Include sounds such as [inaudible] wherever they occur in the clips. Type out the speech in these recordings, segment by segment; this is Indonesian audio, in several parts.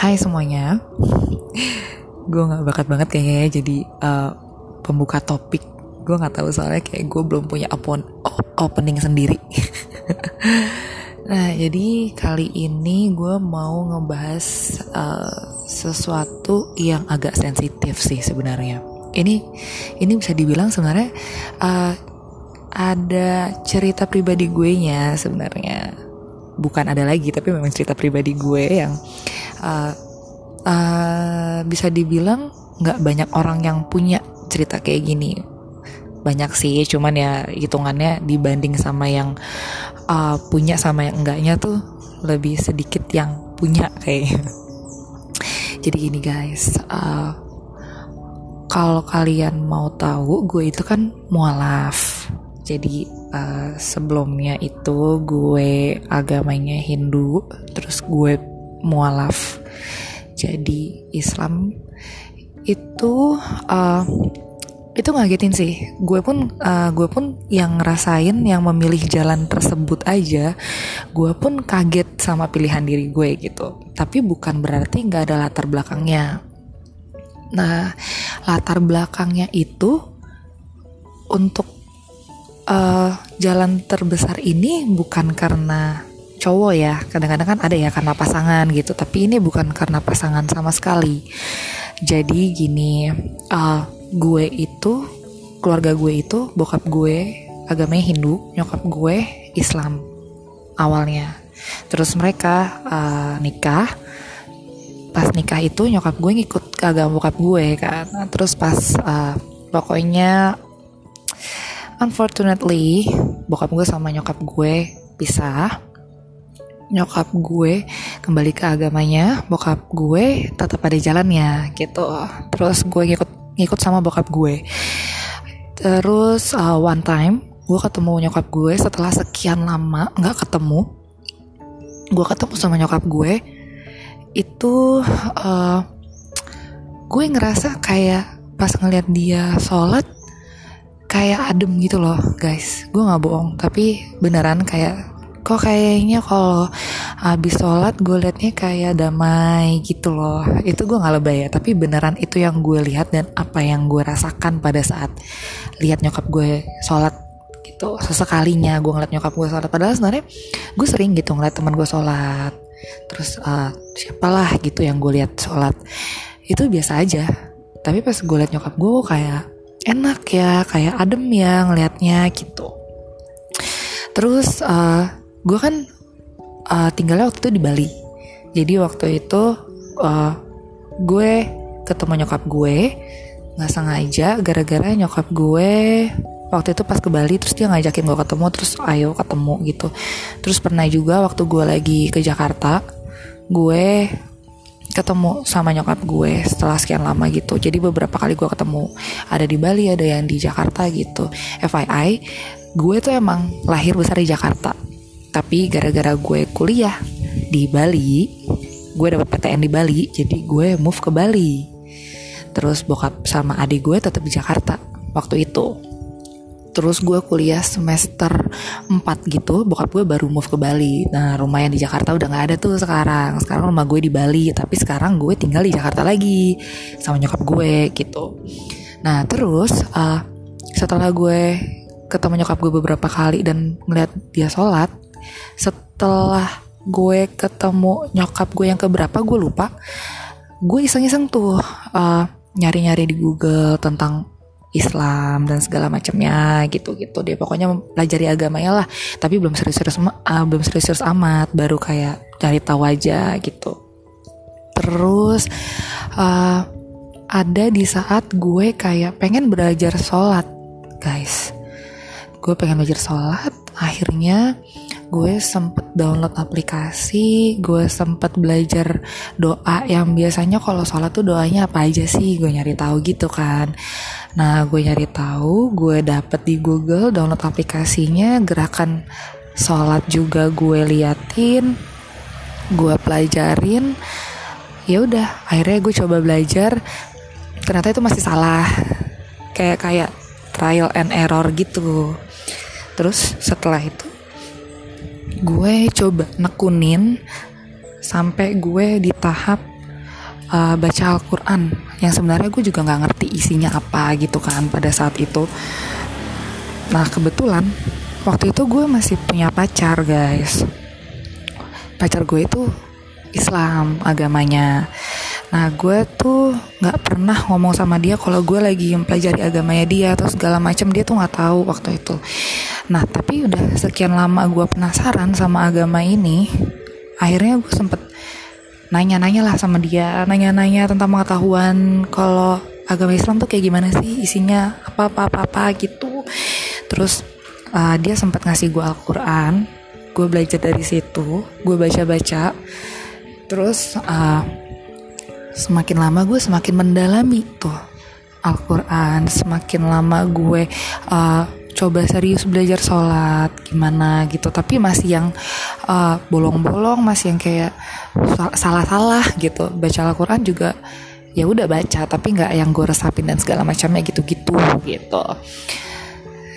Hai semuanya, gue nggak bakat banget kayaknya ya jadi uh, pembuka topik. Gue nggak tahu soalnya kayak gue belum punya open opening sendiri. [laughs] nah jadi kali ini gue mau ngebahas uh, sesuatu yang agak sensitif sih sebenarnya. Ini ini bisa dibilang sebenarnya uh, ada cerita pribadi gue nya sebenarnya bukan ada lagi tapi memang cerita pribadi gue yang uh, uh, bisa dibilang nggak banyak orang yang punya cerita kayak gini. Banyak sih cuman ya hitungannya dibanding sama yang uh, punya sama yang enggaknya tuh lebih sedikit yang punya kayak jadi gini guys uh, kalau kalian mau tahu gue itu kan mualaf. Jadi uh, sebelumnya itu gue agamanya Hindu terus gue mualaf. Jadi Islam itu uh, itu ngagetin sih. Gue pun uh, gue pun yang ngerasain yang memilih jalan tersebut aja gue pun kaget sama pilihan diri gue gitu. Tapi bukan berarti nggak ada latar belakangnya. Nah latar belakangnya itu untuk uh, jalan terbesar ini bukan karena cowok ya kadang-kadang kan ada ya karena pasangan gitu. Tapi ini bukan karena pasangan sama sekali. Jadi gini uh, gue itu keluarga gue itu bokap gue agamanya Hindu nyokap gue Islam awalnya. Terus mereka uh, nikah. Pas nikah itu nyokap gue ngikut ke agama bokap gue kan. Terus pas uh, pokoknya unfortunately bokap gue sama nyokap gue pisah nyokap gue kembali ke agamanya, bokap gue tetap ada jalannya gitu. Terus gue ngikut ngikut sama bokap gue. Terus uh, one time gue ketemu nyokap gue setelah sekian lama nggak ketemu. Gue ketemu sama nyokap gue itu uh, gue ngerasa kayak pas ngeliat dia sholat kayak adem gitu loh guys gue nggak bohong tapi beneran kayak kok kayaknya kalau habis sholat gue liatnya kayak damai gitu loh. Itu gue nggak lebay ya tapi beneran itu yang gue lihat dan apa yang gue rasakan pada saat lihat nyokap gue sholat gitu. Sesekalinya gue ngeliat nyokap gue sholat. Padahal sebenarnya gue sering gitu ngeliat teman gue sholat. Terus uh, siapalah gitu yang gue lihat sholat. Itu biasa aja. Tapi pas gue liat nyokap gue kayak enak ya kayak adem ya ngelihatnya gitu. Terus uh, gue kan uh, tinggalnya waktu itu di Bali. Jadi waktu itu uh, gue ketemu nyokap gue nggak sengaja gara-gara nyokap gue waktu itu pas ke Bali terus dia ngajakin gue ketemu terus ayo ketemu gitu. Terus pernah juga waktu gue lagi ke Jakarta gue ketemu sama nyokap gue setelah sekian lama gitu. Jadi beberapa kali gue ketemu ada di Bali ada yang di Jakarta gitu. FYI gue tuh emang lahir besar di Jakarta tapi gara-gara gue kuliah di Bali gue dapet PTN di Bali jadi gue move ke Bali. Terus bokap sama adik gue tetap di Jakarta waktu itu. Terus gue kuliah semester 4 gitu bokap gue baru move ke Bali. Nah rumah yang di Jakarta udah gak ada tuh sekarang. Sekarang rumah gue di Bali tapi sekarang gue tinggal di Jakarta lagi sama nyokap gue gitu. Nah terus uh, setelah gue ketemu nyokap gue beberapa kali dan ngeliat dia sholat setelah gue ketemu nyokap gue yang keberapa gue lupa. Gue iseng-iseng tuh uh, nyari-nyari di Google tentang Islam dan segala macamnya gitu-gitu dia pokoknya pelajari agamanya lah. Tapi belum serius-serius uh, belum serius-serius amat. Baru kayak cari tahu aja gitu. Terus uh, ada di saat gue kayak pengen belajar sholat guys. Gue pengen belajar sholat akhirnya gue sempet download aplikasi gue sempet belajar doa yang biasanya kalau sholat tuh doanya apa aja sih? Gue nyari tahu gitu kan. Nah gue nyari tahu gue dapet di Google download aplikasinya gerakan sholat juga gue liatin gue pelajarin. Ya udah akhirnya gue coba belajar. Ternyata itu masih salah. Kayak kayak trial and error gitu. Terus setelah itu gue coba nekunin sampai gue di tahap uh, baca Al-Quran. Yang sebenarnya gue juga nggak ngerti isinya apa gitu kan pada saat itu. Nah kebetulan waktu itu gue masih punya pacar guys. Pacar gue itu Islam agamanya. Nah gue tuh nggak pernah ngomong sama dia kalau gue lagi mempelajari agamanya dia atau segala macam. Dia tuh nggak tahu waktu itu. Nah tapi udah sekian lama gue penasaran sama agama ini, akhirnya gue sempet nanya-nanya lah sama dia, nanya-nanya tentang pengetahuan kalau agama Islam tuh kayak gimana sih isinya apa apa apa, gitu. Terus uh, dia sempat ngasih gue Al-Quran, gue belajar dari situ, gue baca-baca. Terus uh, semakin lama gue semakin mendalami tuh Al-Quran semakin lama gue uh, coba serius belajar sholat gimana gitu. Tapi masih yang uh, bolong-bolong masih yang kayak salah-salah gitu. Baca Al-Quran juga ya udah baca tapi nggak yang gue resapin dan segala macamnya gitu-gitu gitu.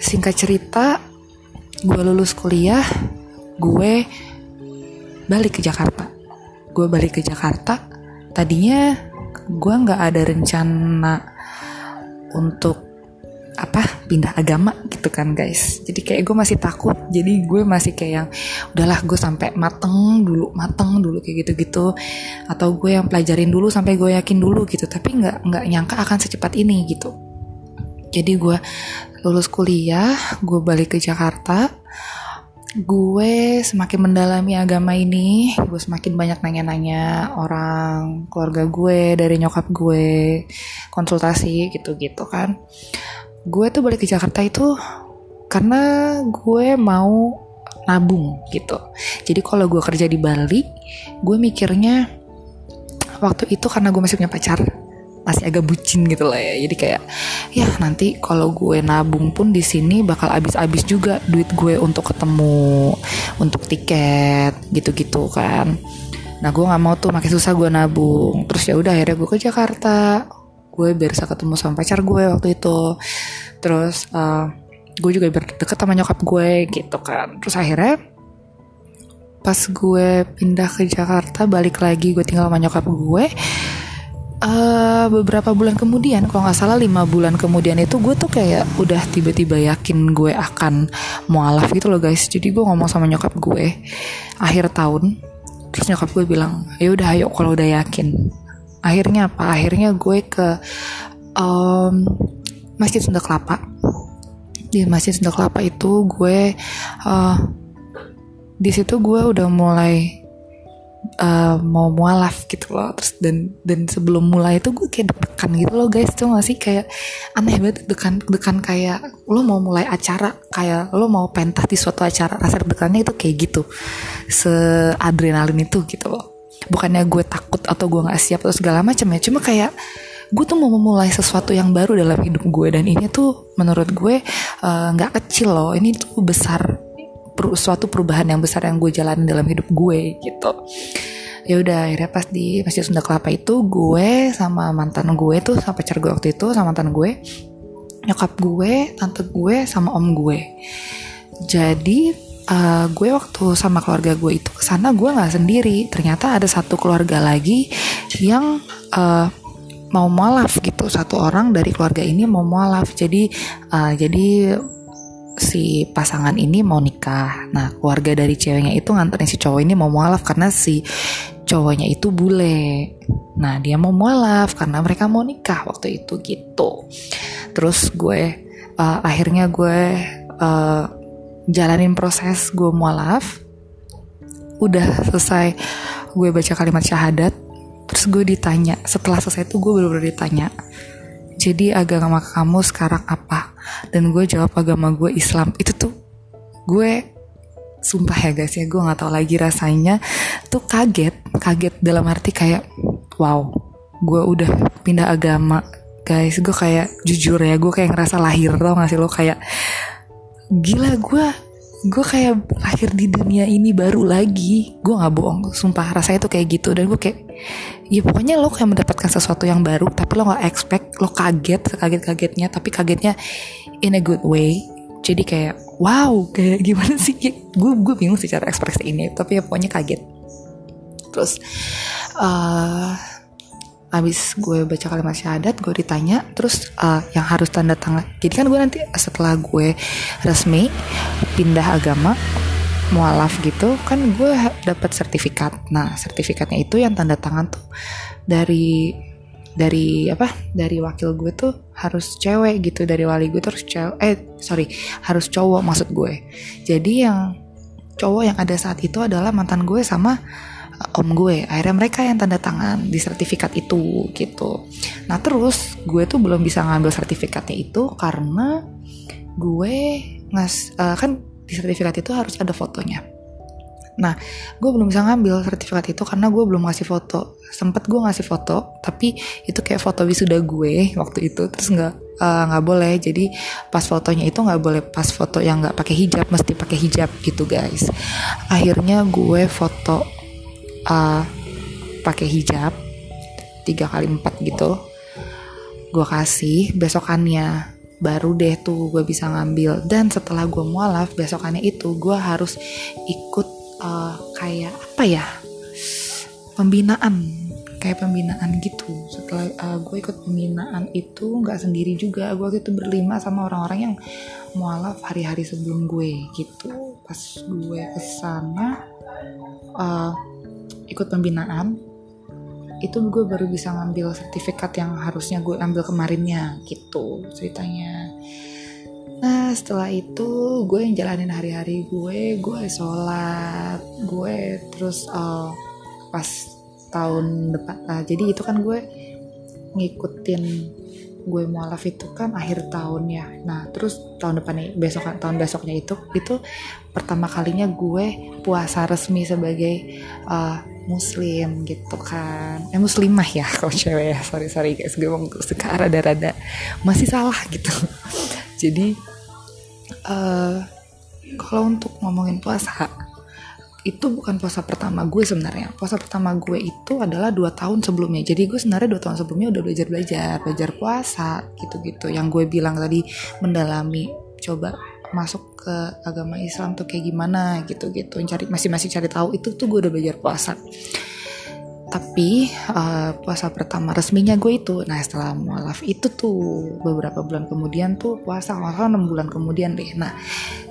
Singkat cerita gue lulus kuliah gue balik ke Jakarta. Gue balik ke Jakarta tadinya gue nggak ada rencana untuk apa pindah agama gitu kan guys. Jadi kayak gue masih takut. Jadi gue masih kayak yang udahlah gue sampai mateng dulu mateng dulu kayak gitu-gitu. Atau gue yang pelajarin dulu sampai gue yakin dulu gitu. Tapi nggak nggak nyangka akan secepat ini gitu. Jadi gue lulus kuliah gue balik ke Jakarta. Gue semakin mendalami agama ini, gue semakin banyak nanya-nanya orang keluarga gue dari nyokap gue konsultasi gitu-gitu kan. Gue tuh balik ke Jakarta itu karena gue mau nabung gitu. Jadi kalau gue kerja di Bali, gue mikirnya waktu itu karena gue masih punya pacar, masih agak bucin gitu lah ya. Jadi kayak ya nanti kalau gue nabung pun di sini bakal habis-habis juga duit gue untuk ketemu untuk tiket gitu-gitu kan. Nah gue nggak mau tuh makin susah gue nabung. Terus ya udah akhirnya gue ke Jakarta gue biar bisa ketemu sama pacar gue waktu itu. Terus uh, gue juga berdeket sama nyokap gue gitu kan. Terus akhirnya pas gue pindah ke Jakarta balik lagi gue tinggal sama nyokap gue uh, beberapa bulan kemudian kalau nggak salah lima bulan kemudian itu gue tuh kayak udah tiba-tiba yakin gue akan mualaf gitu loh guys. Jadi gue ngomong sama nyokap gue akhir tahun terus nyokap gue bilang ya udah ayo kalau udah yakin akhirnya apa? Akhirnya gue ke um, masjid Sunda Kelapa. Di masjid Sunda Kelapa itu gue uh, di situ gue udah mulai uh, mau mualaf gitu loh. Terus dan dan sebelum mulai itu gue kayak deg-degan gitu loh guys. Tuh masih kayak aneh banget deg-degan kayak lo mau mulai acara kayak lo mau pentas di suatu acara rasa deg-degannya itu kayak gitu. Se adrenalin itu gitu loh bukannya gue takut atau gue nggak siap atau segala macam ya cuma kayak gue tuh mau memulai sesuatu yang baru dalam hidup gue dan ini tuh menurut gue eh, nggak uh, kecil loh. Ini tuh besar per, suatu perubahan yang besar yang gue jalanin dalam hidup gue gitu. Ya udah akhirnya pas di masjid Sunda Kelapa itu gue sama mantan gue tuh sama pacar gue waktu itu sama mantan gue nyokap gue tante gue sama om gue. Jadi uh, gue waktu sama keluarga gue itu ke sana gue nggak sendiri ternyata ada satu keluarga lagi yang uh, mau mualaf gitu satu orang dari keluarga ini mau mualaf jadi uh, jadi si pasangan ini mau nikah. Nah, keluarga dari ceweknya itu nganterin si cowok ini mau mualaf karena si cowoknya itu bule. Nah, dia mau mualaf karena mereka mau nikah waktu itu gitu. Terus gue uh, akhirnya gue uh, jalanin proses gue mualaf. Udah selesai gue baca kalimat syahadat. Terus gue ditanya, setelah selesai itu gue bener-bener ditanya, jadi agama kamu sekarang apa dan gue jawab agama gue Islam itu tuh gue sumpah ya guys ya gue nggak tahu lagi rasanya tuh kaget kaget dalam arti kayak wow gue udah pindah agama guys gue kayak jujur ya gue kayak ngerasa lahir tau gak sih lo kayak gila gue gue kayak lahir di dunia ini baru lagi. Gue nggak bohong sumpah rasanya tuh kayak gitu. Dan gue kayak ya pokoknya lo kayak mendapatkan sesuatu yang baru tapi lo nggak expect lo kaget sekaget kagetnya tapi kagetnya in a good way. Jadi kayak wow kayak [laughs] gimana sih? Gue gue bingung sih cara ekspresi ini tapi ya pokoknya kaget. Terus uh, abis gue baca kalimat syahadat gue ditanya terus uh, yang harus tanda tangan jadi kan gue nanti setelah gue resmi pindah agama mualaf gitu kan gue dapat sertifikat. Nah sertifikatnya itu yang tanda tangan tuh dari dari apa? Dari wakil gue tuh harus cewek gitu dari wali gue terus cewek eh sorry harus cowok maksud gue. Jadi yang cowok yang ada saat itu adalah mantan gue sama om gue akhirnya mereka yang tanda tangan di sertifikat itu gitu nah terus gue tuh belum bisa ngambil sertifikatnya itu karena gue ngas uh, kan di sertifikat itu harus ada fotonya Nah, gue belum bisa ngambil sertifikat itu karena gue belum ngasih foto. Sempet gue ngasih foto, tapi itu kayak foto wisuda gue waktu itu, terus nggak eh, nggak uh, boleh. Jadi pas fotonya itu nggak boleh pas foto yang nggak pakai hijab, mesti pakai hijab gitu guys. Akhirnya gue foto uh, pakai hijab tiga kali empat gitu. Gue kasih besokannya. Baru deh tuh gue bisa ngambil. Dan setelah gue mualaf besokannya itu gue harus ikut uh, kayak apa ya? Pembinaan. Kayak pembinaan gitu. Setelah uh, gue ikut pembinaan itu nggak sendiri juga. Gue itu berlima sama orang-orang yang mualaf hari-hari sebelum gue gitu. Pas gue ke sana uh, ikut pembinaan itu gue baru bisa ngambil sertifikat yang harusnya gue ambil kemarinnya gitu ceritanya. Nah setelah itu gue yang jalanin hari-hari gue gue sholat gue terus uh, pas tahun depan uh, jadi itu kan gue ngikutin gue mualaf itu kan akhir tahun ya. Nah terus tahun depannya besok tahun besoknya itu itu pertama kalinya gue puasa resmi sebagai uh, muslim gitu kan. Eh muslimah ya [laughs] kalau cewek ya. Sorry sorry guys gue mau suka rada-rada. Masih salah gitu. [laughs] Jadi uh, kalau untuk ngomongin puasa itu bukan puasa pertama gue sebenarnya. Puasa pertama gue itu adalah dua tahun sebelumnya. Jadi gue sebenarnya dua tahun sebelumnya udah belajar belajar belajar puasa gitu gitu yang gue bilang tadi mendalami coba masuk ke agama Islam tuh kayak gimana gitu gitu. Cari masih masih cari tahu. Itu tuh gue udah belajar puasa. Tapi uh, puasa pertama resminya gue itu. Nah setelah mualaf itu tuh beberapa bulan kemudian tuh puasa. Kalau enam bulan kemudian deh. Nah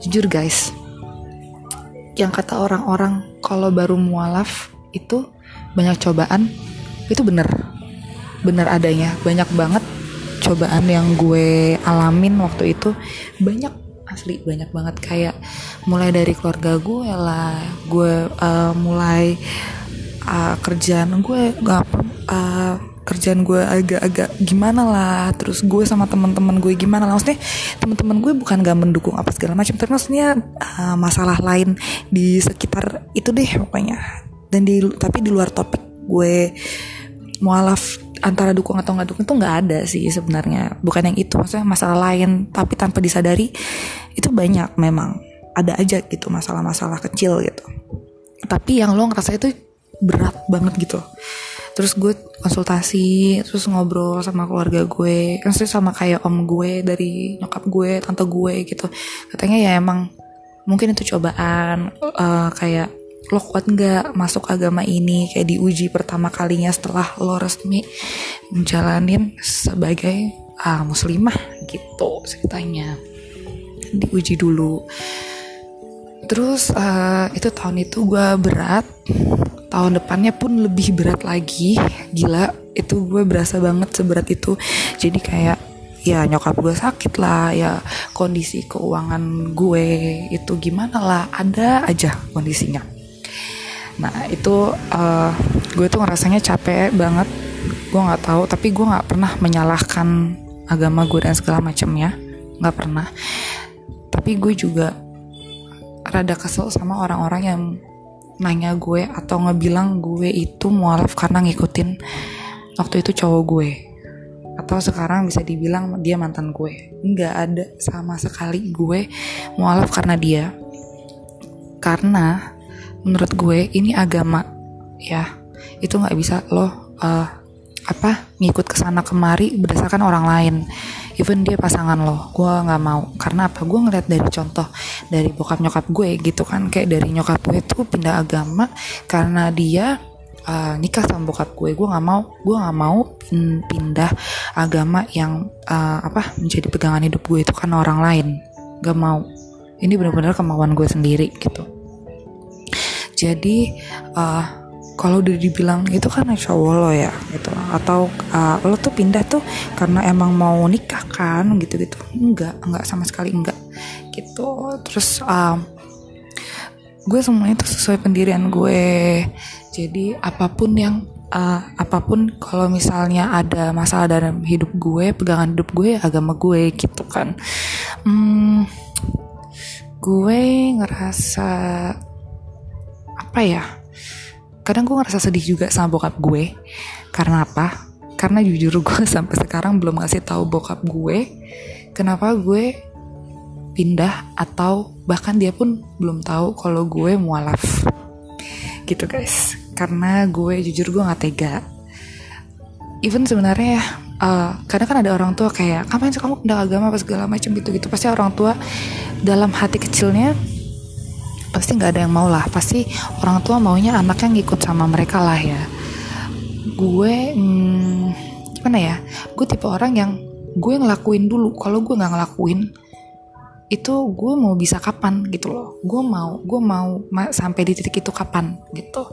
jujur guys yang kata orang-orang kalau baru mualaf itu banyak cobaan itu bener. Bener adanya. Banyak banget cobaan yang gue alamin waktu itu. Banyak asli banyak banget. Kayak mulai dari keluarga gue lah gue uh, mulai uh, kerjaan gue gak uh, kerjaan gue agak-agak gimana lah. Terus gue sama teman-teman gue gimana lah. Maksudnya teman-teman gue bukan gak mendukung apa segala macam. Tapi maksudnya uh, masalah lain di sekitar itu deh pokoknya. Dan di tapi di luar topik gue mualaf antara dukung atau nggak dukung itu nggak ada sih sebenarnya. Bukan yang itu maksudnya masalah lain. Tapi tanpa disadari itu banyak memang. Ada aja gitu masalah-masalah kecil gitu. Tapi yang lo ngerasa itu berat banget gitu. Terus gue konsultasi terus ngobrol sama keluarga gue maksudnya sama kayak om gue dari nyokap gue tante gue gitu. Katanya ya emang mungkin itu cobaan uh, kayak lo kuat nggak masuk agama ini kayak diuji pertama kalinya setelah lo resmi menjalanin sebagai uh, muslimah gitu ceritanya diuji dulu. Terus uh, itu tahun itu gue berat. Tahun depannya pun lebih berat lagi. Gila itu gue berasa banget seberat itu. Jadi kayak ya nyokap gue sakit lah ya kondisi keuangan gue itu gimana lah ada aja kondisinya. Nah itu uh, gue tuh ngerasanya capek banget. Gue nggak tahu tapi gue nggak pernah menyalahkan agama gue dan segala macamnya. Nggak pernah tapi gue juga rada kesel sama orang-orang yang nanya gue atau ngebilang gue itu mualaf karena ngikutin waktu itu cowok gue. Atau sekarang bisa dibilang dia mantan gue. Nggak ada sama sekali gue mualaf karena dia. Karena menurut gue ini agama ya. Itu nggak bisa lo uh, apa ngikut ke sana kemari berdasarkan orang lain even dia pasangan lo gue nggak mau. Karena apa? Gue ngeliat dari contoh dari bokap nyokap gue gitu kan. Kayak dari nyokap gue tuh pindah agama karena dia uh, nikah sama bokap gue. Gue nggak mau gue nggak mau pindah agama yang uh, apa menjadi pegangan hidup gue itu karena orang lain. Gak mau. Ini benar-benar kemauan gue sendiri gitu. Jadi uh, kalau udah dibilang itu kan cowok lo ya gitu. Atau uh, lo tuh pindah tuh karena emang mau nikah kan gitu gitu enggak enggak sama sekali enggak gitu. Terus um, gue semuanya itu sesuai pendirian gue. Jadi apa pun yang uh, apa pun kalau misalnya ada masalah dalam hidup gue pegangan hidup gue agama gue gitu kan. Hmm, gue ngerasa apa ya kadang gue ngerasa sedih juga sama bokap gue. Karena apa? Karena jujur gue [laughs] sampai sekarang belum ngasih tahu bokap gue kenapa gue pindah atau bahkan dia pun belum tahu kalau gue mualaf. Gitu guys. Karena gue jujur gue nggak tega. Even sebenarnya uh, kadang kan ada orang tua kayak kapan sih kamu pindah agama apa segala macam gitu gitu pasti orang tua dalam hati kecilnya pasti nggak ada yang mau lah. Pasti orang tua maunya anaknya ngikut sama mereka lah ya. Gue hmm, gimana ya? Gue tipe orang yang gue ngelakuin dulu. Kalau gue nggak ngelakuin itu gue mau bisa kapan gitu loh. Gue mau gue mau sampai di titik itu kapan gitu.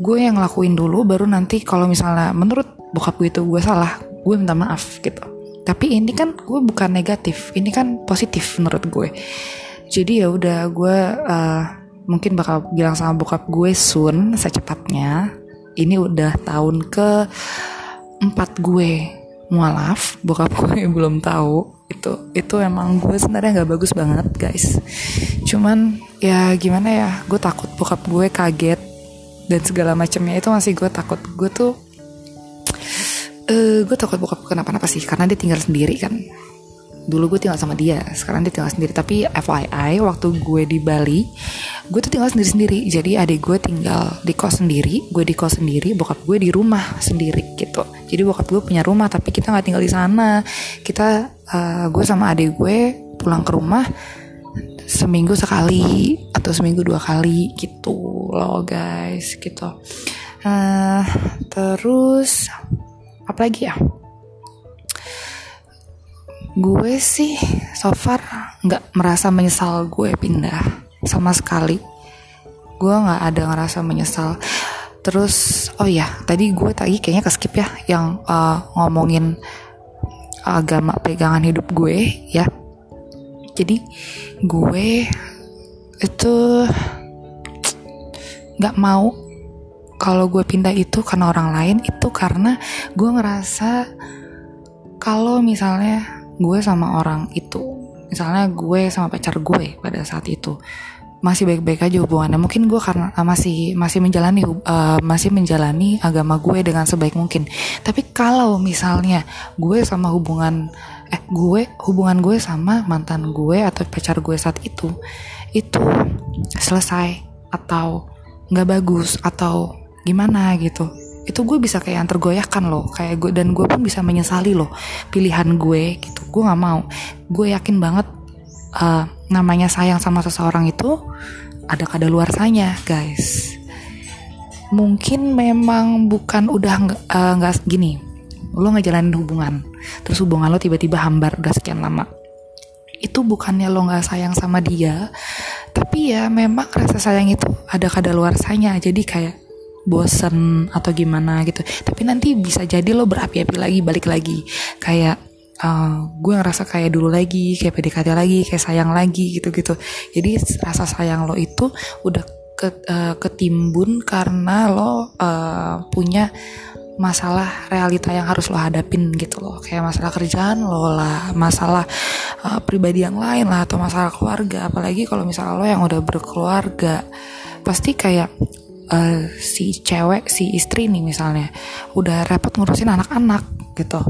Gue yang ngelakuin dulu baru nanti kalau misalnya menurut bokap gue itu gue salah gue minta maaf gitu. Tapi ini kan gue bukan negatif ini kan positif menurut gue jadi ya udah gue uh, mungkin bakal bilang sama bokap gue soon secepatnya. Ini udah tahun ke empat gue mualaf bokap gue [laughs] belum tahu. Itu itu emang gue sebenarnya nggak bagus banget guys. Cuman ya gimana ya gue takut bokap gue kaget dan segala macamnya. Itu masih gue takut. Gue tuh uh, gue takut bokap kenapa-napa sih karena dia tinggal sendiri kan dulu gue tinggal sama dia sekarang dia tinggal sendiri. Tapi FYI waktu gue di Bali gue tuh tinggal sendiri-sendiri. Jadi adik gue tinggal di kos sendiri gue di kos sendiri bokap gue di rumah sendiri gitu. Jadi bokap gue punya rumah tapi kita nggak tinggal di sana. Kita uh, gue sama adik gue pulang ke rumah seminggu sekali atau seminggu dua kali gitu loh guys gitu. Uh, terus apa lagi ya gue sih so far nggak merasa menyesal gue pindah sama sekali. Gue nggak ada ngerasa menyesal. Terus oh ya tadi gue tadi kayaknya ke skip ya yang uh, ngomongin agama pegangan hidup gue ya. Jadi gue itu nggak mau kalau gue pindah itu karena orang lain itu karena gue ngerasa kalau misalnya gue sama orang itu. Misalnya gue sama pacar gue pada saat itu. Masih baik-baik aja hubungannya. Mungkin gue karena uh, masih masih menjalani uh, masih menjalani agama gue dengan sebaik mungkin. Tapi kalau misalnya gue sama hubungan eh gue hubungan gue sama mantan gue atau pacar gue saat itu itu selesai atau nggak bagus atau gimana gitu itu gue bisa kayak yang tergoyahkan loh. Kayak gue dan gue pun bisa menyesali loh pilihan gue gitu. Gue nggak mau. Gue yakin banget uh, namanya sayang sama seseorang itu ada kadaluarsanya guys. Mungkin memang bukan udah nggak uh, gini. Lo ngejalanin hubungan terus hubungan lo tiba-tiba hambar udah sekian lama. Itu bukannya lo nggak sayang sama dia tapi ya memang rasa sayang itu ada kadaluarsanya jadi kayak bosen atau gimana gitu. Tapi nanti bisa jadi lo berapi-api lagi balik lagi. Kayak uh, gue ngerasa kayak dulu lagi kayak PDKT lagi kayak sayang lagi gitu-gitu. Jadi rasa sayang lo itu udah ke, uh, ketimbun karena lo uh, punya masalah realita yang harus lo hadapin gitu loh. Kayak masalah kerjaan lo lah masalah uh, pribadi yang lain lah atau masalah keluarga. Apalagi kalau misalnya lo yang udah berkeluarga pasti kayak uh, si cewek si istri nih misalnya udah repot ngurusin anak-anak gitu.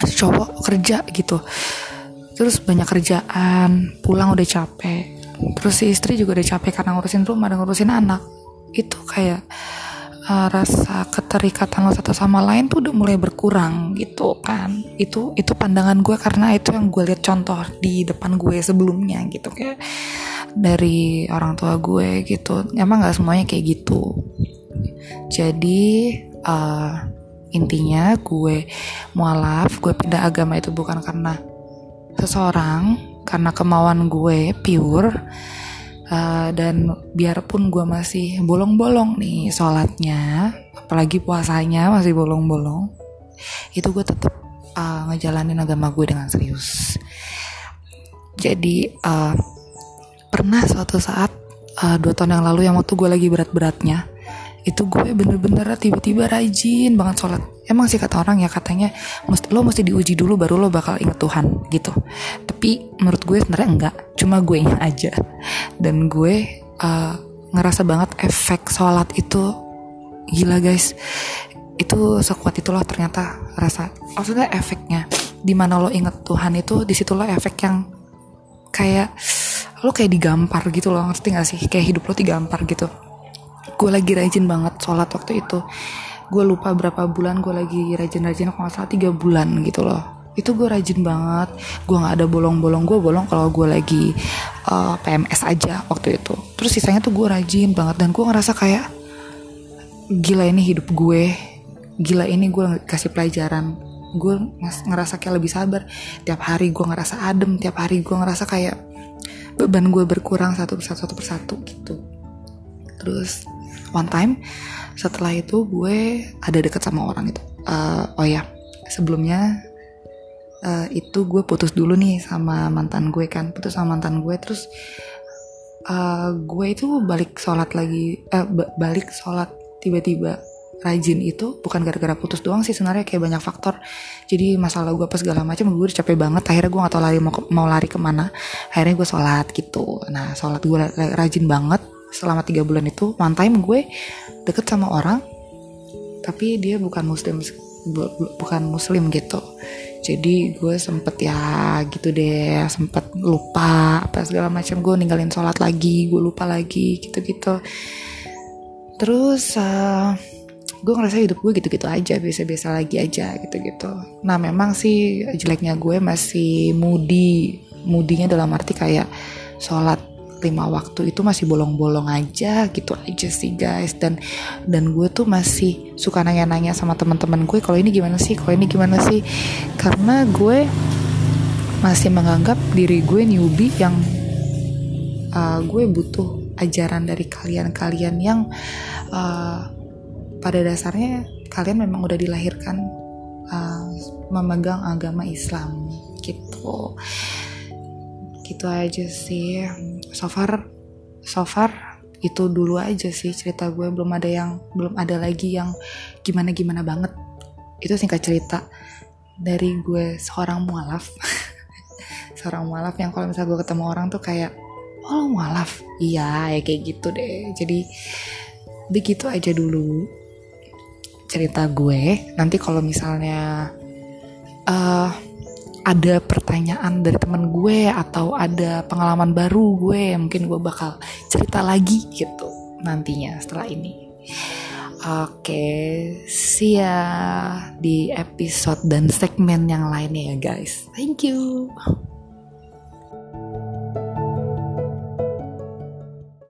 Cowok kerja gitu. Terus banyak kerjaan pulang udah capek. Terus si istri juga udah capek karena ngurusin rumah dan ngurusin anak. Itu kayak uh, rasa keterikatan lo satu sama lain tuh udah mulai berkurang gitu kan. Itu itu pandangan gue karena itu yang gue lihat contoh di depan gue sebelumnya gitu. Kayak dari orang tua gue gitu. Emang nggak semuanya kayak gitu. Jadi uh, intinya gue mualaf gue pindah agama itu bukan karena seseorang karena kemauan gue pure uh, dan biarpun gue masih bolong-bolong nih sholatnya apalagi puasanya masih bolong-bolong itu gue tetap uh, ngejalanin agama gue dengan serius. Jadi uh, pernah suatu saat uh, dua tahun yang lalu yang waktu gue lagi berat-beratnya itu gue bener-bener tiba-tiba rajin banget sholat. Emang sih kata orang ya katanya mesti, lo mesti diuji dulu baru lo bakal inget Tuhan gitu. Tapi menurut gue sebenarnya enggak cuma gue [laughs] aja. Dan gue uh, ngerasa banget efek sholat itu gila guys itu sekuat itulah ternyata rasa maksudnya efeknya. Di mana lo inget Tuhan itu di situlah efek yang kayak lo kayak digampar gitu loh ngerti gak sih? Kayak hidup lo digampar gitu. Gue lagi rajin banget sholat waktu itu. Gue lupa berapa bulan gue lagi rajin-rajin kalau nggak salah tiga bulan gitu loh. Itu gue rajin banget. Gue nggak ada bolong-bolong. Gue bolong kalau gue lagi uh, eh, PMS aja waktu itu. Terus sisanya tuh gue rajin banget dan gue ngerasa kayak gila ini hidup gue. Gila ini gue kasih pelajaran. Gue ngerasa kayak lebih sabar. Tiap hari gue ngerasa adem. Tiap hari gue ngerasa kayak beban gue berkurang satu persatu satu persatu gitu. Terus one time setelah itu gue ada deket sama orang itu. Uh, oh ya sebelumnya uh, itu gue putus dulu nih sama mantan gue kan. Putus sama mantan gue terus uh, gue itu balik sholat lagi uh, balik sholat tiba-tiba rajin itu bukan gara-gara putus doang sih sebenarnya kayak banyak faktor. Jadi masalah gue pas segala macam gue udah capek banget. Akhirnya gue gak tau lari mau mau lari ke mana. Akhirnya gue sholat gitu. Nah sholat gue rajin banget selama tiga bulan itu. One time gue deket sama orang tapi dia bukan muslim bu, bukan muslim gitu. Jadi gue sempet ya gitu deh sempet lupa apa segala macam. Gue ninggalin sholat lagi gue lupa lagi gitu gitu terus uh, gue ngerasa hidup gue gitu-gitu aja biasa-biasa lagi aja gitu-gitu. Nah memang sih jeleknya gue masih moody. Moodinya dalam arti kayak sholat lima waktu itu masih bolong-bolong aja gitu aja sih guys. Dan dan gue tuh masih suka nanya-nanya sama teman-teman gue kalau ini gimana sih? Kalau ini gimana sih? Karena gue masih menganggap diri gue newbie yang uh, gue butuh ajaran dari kalian-kalian yang uh, pada dasarnya kalian memang udah dilahirkan uh, memegang agama Islam gitu. Gitu aja sih. So far so far itu dulu aja sih cerita gue. Belum ada yang belum ada lagi yang gimana gimana banget. Itu singkat cerita dari gue seorang mualaf. [laughs] Seorang mualaf yang kalau misalnya gue ketemu orang tuh kayak oh mualaf? Iya ya kayak gitu deh. Jadi begitu aja dulu cerita gue nanti kalau misalnya uh, ada pertanyaan dari temen gue atau ada pengalaman baru gue mungkin gue bakal cerita lagi gitu nantinya setelah ini. Oke okay, see ya di episode dan segmen yang lainnya ya guys. Thank you